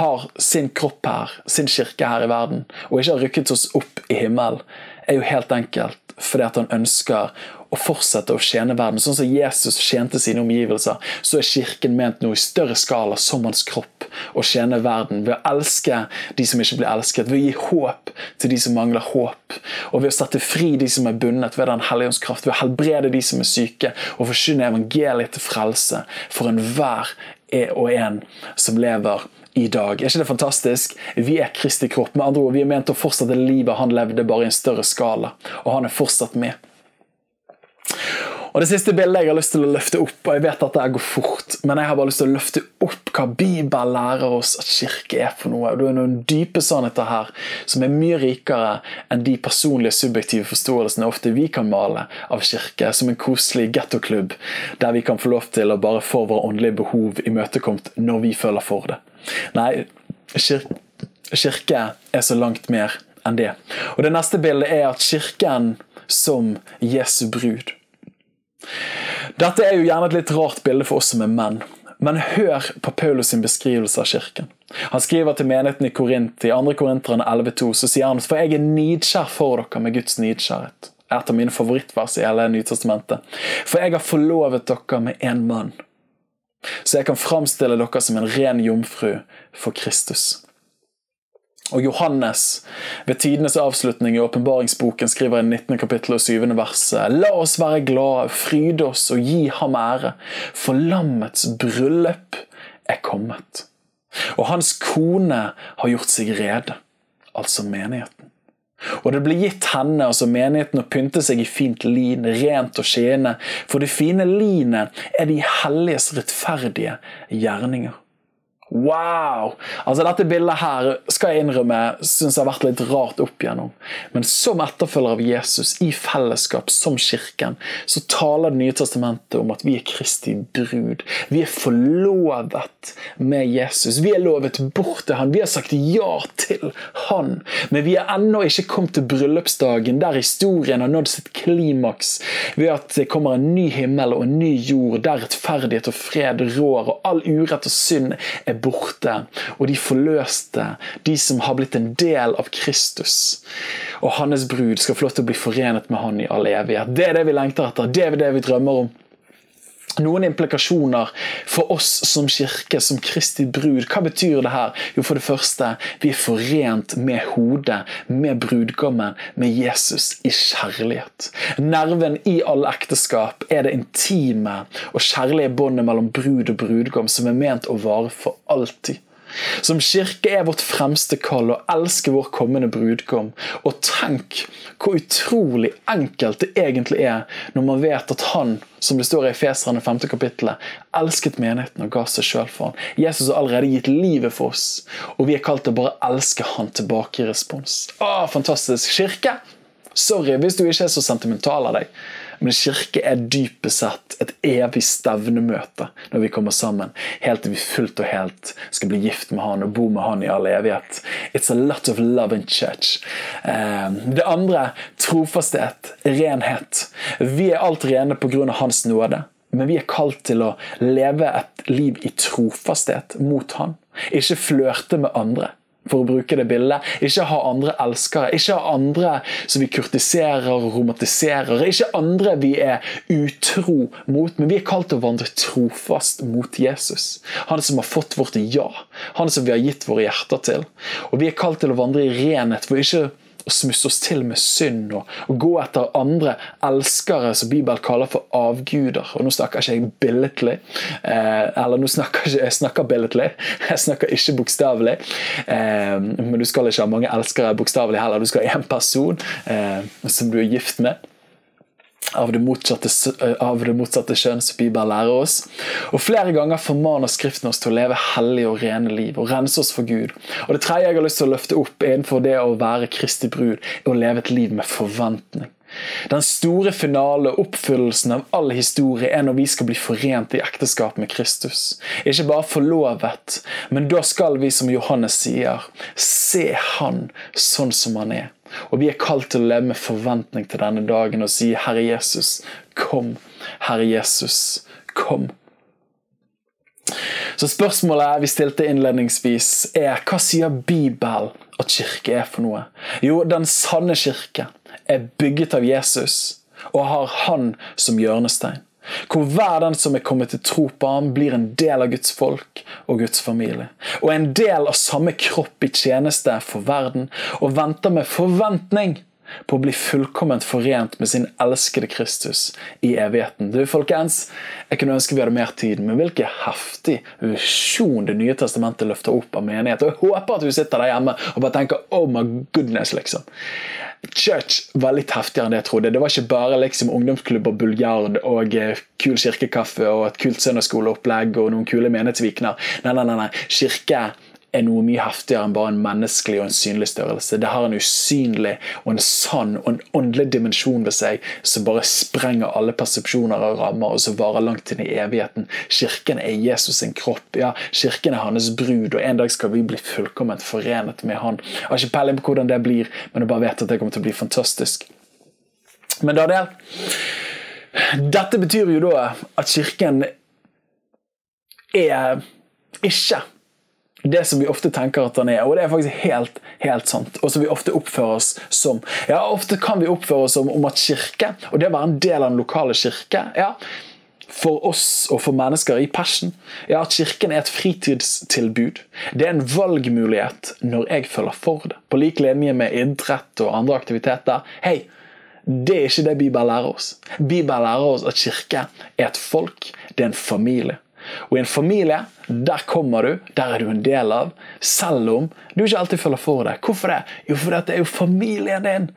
har sin kropp her, sin kirke her i verden, og ikke har rykket oss opp i himmelen, er jo helt enkelt fordi at han ønsker å fortsette å tjene verden. Sånn som Jesus tjente sine omgivelser, så er kirken ment noe i større skala som hans kropp. Å tjene verden ved å elske de som ikke blir elsket, ved å gi håp til de som mangler håp. Og ved å sette fri de som er bundet ved Den hellige ånds kraft, ved å helbrede de som er syke, og forkynne evangeliet til frelse for enhver og en som lever i dag. Er ikke det fantastisk? Vi er Kristi kropp. Med andre ord, Vi er ment å fortsette livet han levde, bare i en større skala. Og han er fortsatt med. Og Det siste bildet jeg har lyst til å løfte opp, og jeg vet at det går fort, men jeg har bare lyst til å løfte opp hva Bibelen lærer oss at kirke er for noe. Og Det er noen dype sannheter her som er mye rikere enn de personlige subjektive forståelsene ofte vi kan male av kirke, som en koselig gettoklubb der vi kan få lov til å bare få våre åndelige behov imøtekommet når vi føler for det. Nei, kirke er så langt mer enn det. Og Det neste bildet er at kirken som Jesu brud. Dette er jo gjerne et litt rart bilde for oss som er menn. Men hør på Paulus sin beskrivelse av kirken. Han skriver til menigheten i Korint, i 2. Korinterne 11,2, så sier han for jeg er nidskjær for dere med Guds nidskjærhet. Et av mine favorittvers i hele Nytestamentet. For jeg har forlovet dere med én mann, så jeg kan framstille dere som en ren jomfru for Kristus. Og Johannes, ved tidenes avslutning i åpenbaringsboken, skriver i 19. kapittel og 7. verset La oss være glade, fryde oss og gi ham ære, for lammets bryllup er kommet. Og hans kone har gjort seg rede, altså menigheten. Og det ble gitt henne, altså menigheten, å pynte seg i fint lin, rent og skinnende, for det fine linet er de helliges rettferdige gjerninger. Wow! Altså Dette bildet her skal jeg innrømme synes jeg har vært litt rart opp igjennom. Men som etterfølger av Jesus, i fellesskap som kirken, så taler Det nye testamentet om at vi er Kristi brud. Vi er forlovet med Jesus. Vi er lovet bort til han. Vi har sagt ja til han. Men vi er ennå ikke kommet til bryllupsdagen der historien har nådd sitt klimaks ved at det kommer en ny himmel og en ny jord der rettferdighet og fred rår, og all urett og synd er borte, og de forløste, de som har blitt en del av Kristus. Og hans brud skal få lov til å bli forenet med han i all evighet. Det er det vi lengter etter, det er det vi drømmer om noen implikasjoner for oss som kirke, som Kristi brud. Hva betyr det her? Jo, For det første, vi er forent med hodet, med brudgommen, med Jesus i kjærlighet. Nerven i alle ekteskap er det intime og kjærlige båndet mellom brud og brudgom som er ment å vare for alltid. Som kirke er vårt fremste kall å elske vår kommende brudgom. Og tenk hvor utrolig enkelt det egentlig er når man vet at han, som det står i Efeserne 5. kapittelet, elsket menigheten og ga seg sjøl for han. Jesus har allerede gitt livet for oss, og vi er kalt til å bare elske han tilbake i respons. Å, fantastisk! Kirke! Sorry hvis du ikke er så sentimental av deg. Men kirke er dypest sett et evig stevnemøte når vi kommer sammen, helt til vi fullt og helt skal bli gift med han og bo med han i all evighet. It's a lot of love in church. Ehm, det andre trofasthet, renhet. Vi er alt rene pga. Hans nåde. Men vi er kalt til å leve et liv i trofasthet mot Han. Ikke flørte med andre for å bruke det bildet. Ikke ha andre elskere. Ikke ha andre som vi kurtiserer og romantiserer. Ikke andre vi er utro mot, men vi er kalt til å vandre trofast mot Jesus. Han som har fått vårt ja. Han som vi har gitt våre hjerter til. Og vi er kalt til å vandre i renhet. for ikke og smusse oss til med synd og, og, gå etter andre elskere som Bibelen kaller for avguder. Og Nå snakker ikke jeg billedlig, eh, eller nå snakker jeg, jeg snakker billedlig, jeg snakker ikke bokstavelig. Eh, men du skal ikke ha mange elskere bokstavelig heller, du skal ha én person eh, som du er gift med av det, motsatte, eh, av det motsatte kjønn, som Bibelen lærer oss. Og Flere ganger formaner Skriften oss til å leve hellige og rene liv og rense oss for Gud. Og Det tredje jeg har lyst til å løfte opp innenfor det å være Kristi brud, er å leve et liv med forventning. Den store finale, oppfyllelsen av all historie, er når vi skal bli forent i ekteskap med Kristus. Ikke bare forlovet, men da skal vi, som Johannes sier, se Han sånn som Han er. Og vi er kalt til å leve med forventning til denne dagen og si, Herre Jesus, kom. Herre Jesus, kom. Så Spørsmålet vi stilte innledningsvis, er hva sier Bibelen at kirke er for noe? Jo, den sanne kirke er bygget av Jesus og har Han som hjørnestein. Hvor hver den som er kommet til tro på ham, blir en del av Guds folk og Guds familie. Og en del av samme kropp i tjeneste for verden, og venter med forventning på å bli fullkomment forent med sin elskede Kristus i evigheten. Du, folkens, Jeg kunne ønske vi hadde mer tid, men hvilken heftig visjon Det nye testamentet løfter opp av menighet. Og Jeg håper at du sitter der hjemme og bare tenker 'oh my goodness', liksom. Church var litt heftigere enn det jeg trodde. Det var ikke bare liksom ungdomsklubb og buljard og eh, kul kirkekaffe og et kult søndagsskoleopplegg og noen kule menighetsvikener. Nei, nei, nei, nei. Kirke er noe mye heftigere enn bare en menneskelig og en synlig størrelse. Det har en usynlig og en sann og en åndelig dimensjon ved seg som bare sprenger alle persepsjoner og rammer, og som varer langt inn i evigheten. Kirken er Jesus sin kropp. Ja, kirken er hans brud, og en dag skal vi bli fullkomment forenet med han. Jeg har ikke peiling på hvordan det blir, men jeg bare vet at det kommer til å bli fantastisk. Men Daniel, dette betyr jo da at kirken er ikke det som vi ofte tenker at han er, og det er faktisk helt, helt sant. Og som vi ofte oppfører oss som. Ja, Ofte kan vi oppføre oss som om at kirke, og det å være en del av den lokale kirke ja, For oss og for mennesker i Passion ja, at kirken er et fritidstilbud. Det er en valgmulighet når jeg følger for det. På lik linje med idrett og andre aktiviteter. Hei, det er ikke det Bibelen lærer oss. Bibelen lærer oss at kirke er et folk, det er en familie. Og i en familie, der kommer du, der er du en del av, selv om du ikke alltid føler for det. Hvorfor det? Jo, fordi det er jo familien din.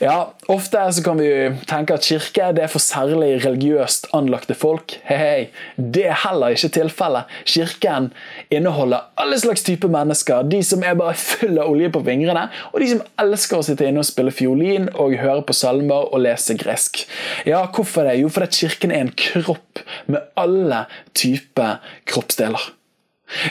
Ja, Ofte så kan vi tenke at kirke det er for særlig religiøst anlagte folk. Hei, hei. Det er heller ikke tilfellet. Kirken inneholder alle slags typer mennesker. De som er bare full av olje på fingrene, og de som elsker å sitte inne og spille fiolin og høre på salmer og lese gresk. Ja, Hvorfor det? Jo, fordi kirken er en kropp med alle typer kroppsdeler.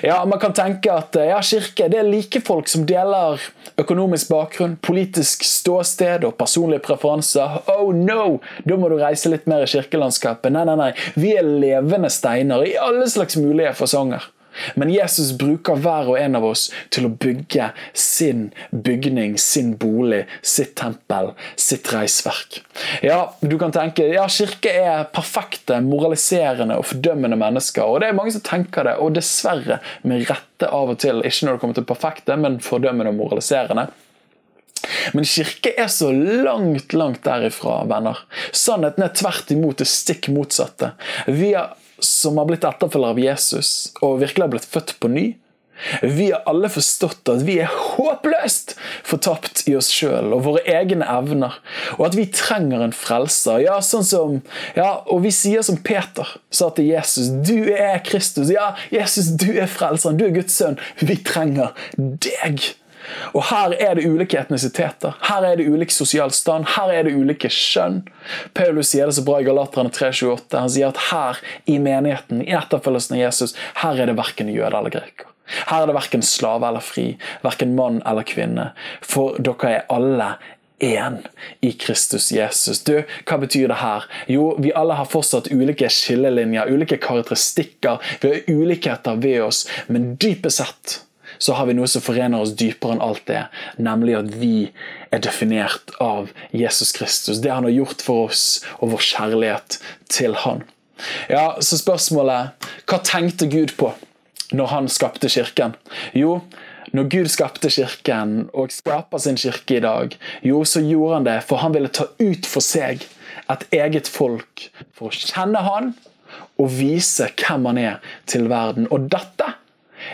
Ja, Man kan tenke at ja, kirke det er like folk som deler økonomisk bakgrunn, politisk ståsted og personlige preferanser. Oh no! Da må du reise litt mer i kirkelandskapet. Nei, nei, nei. Vi er levende steiner i alle slags mulige fasonger. Men Jesus bruker hver og en av oss til å bygge sin bygning, sin bolig, sitt tempel, sitt reisverk. Ja, du kan tenke ja, kirke er perfekte, moraliserende og fordømmende mennesker. Og det er mange som tenker det, og dessverre med rette av og til. Ikke når det kommer til perfekte, men fordømmende og moraliserende. Men kirke er så langt, langt derifra, venner. Sannheten er tvert imot det stikk motsatte. Vi har som har blitt etterfølgere av Jesus og virkelig har blitt født på ny, vi har alle forstått at vi er håpløst fortapt i oss sjøl og våre egne evner, og at vi trenger en frelser. Ja, sånn som, ja, Og vi sier som Peter sa til Jesus, 'Du er Kristus'. Ja, Jesus, du er frelseren. Du er Guds sønn. Vi trenger deg. Og Her er det ulike etnisiteter, her er det ulik sosial stand, her er det ulike skjønn. Paulus sier det så bra i Galaterne 3,28. Han sier at her i menigheten, i etterfølgelsen av Jesus, her er det verken jøde eller greker. Her er det verken slave eller fri, verken mann eller kvinne. For dere er alle én i Kristus Jesus. Du, Hva betyr det her? Jo, vi alle har fortsatt ulike skillelinjer, ulike karakteristikker. Vi har ulikheter ved oss, men dypest sett så har vi noe som forener oss dypere enn alt det, nemlig at vi er definert av Jesus Kristus. Det han har gjort for oss, og vår kjærlighet til han. Ja, Så spørsmålet hva tenkte Gud på når han skapte kirken? Jo, når Gud skapte kirken og skaper sin kirke i dag, jo, så gjorde han det for han ville ta ut for seg et eget folk for å kjenne han og vise hvem han er til verden. Og dette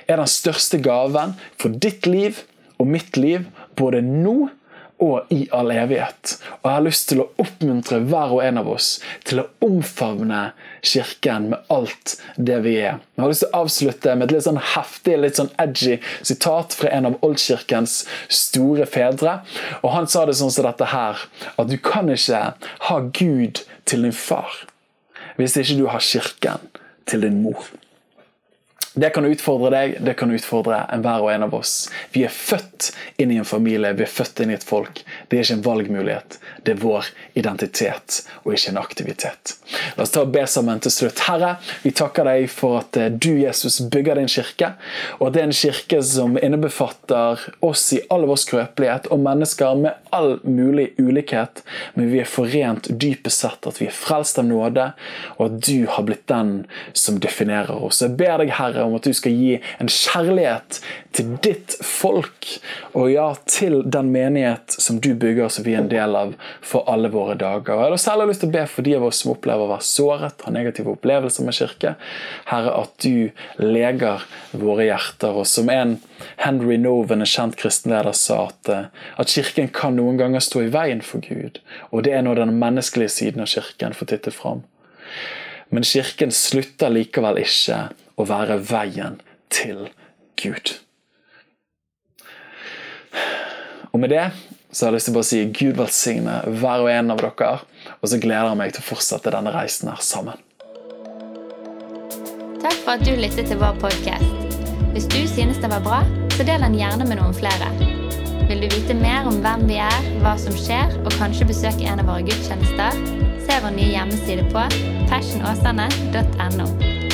er den største gaven for ditt liv og mitt liv, både nå og i all evighet. Og Jeg har lyst til å oppmuntre hver og en av oss til å omfavne Kirken med alt det vi er. Jeg har lyst til å avslutte med et litt sånn heftig, litt sånn edgy sitat fra en av Oldkirkens store fedre. Og Han sa det sånn som dette her, at du kan ikke ha Gud til din far hvis ikke du har Kirken til din mor. Det kan utfordre deg, det kan utfordre enhver og en av oss. Vi er født inn i en familie, vi er født inn i et folk. Det er ikke en valgmulighet, det er vår identitet og ikke en aktivitet. La oss ta og be sammen til slutt. Herre, vi takker deg for at eh, du, Jesus, bygger din kirke, og at det er en kirke som innebefatter oss i all vår skrøpelighet, og mennesker med all mulig ulikhet, men vi er forent dypest sett at vi er frelst av nåde, og at du har blitt den som definerer oss. Jeg ber deg, Herre, om at du skal gi en kjærlighet til ditt folk, og ja, til den menighet som du bygger, som vi er en del av for alle våre dager. Og Jeg har særlig lyst til å be for de av oss som opplever å være såret, har negative opplevelser med kirke. Herre, at du leger våre hjerter. Og som en Henry Noven, en kjent kristenleder, sa at, eh, at kirken kan noen ganger stå i veien for Gud. Og det er når den menneskelige siden av kirken får titte fram. Men kirken slutter likevel ikke å være veien til Gud. Og med det så har jeg lyst til å bare si Gud velsigne hver og en av dere. Og så gleder jeg meg til å fortsette denne reisen her sammen. Takk for at du lyttet til vår podkast. Hvis du synes det var bra, så del den gjerne med noen flere. Vil du vite mer om hvem vi er, hva som skjer, og kanskje besøke en av våre gudstjenester, se vår nye hjemmeside på passionåsane.no,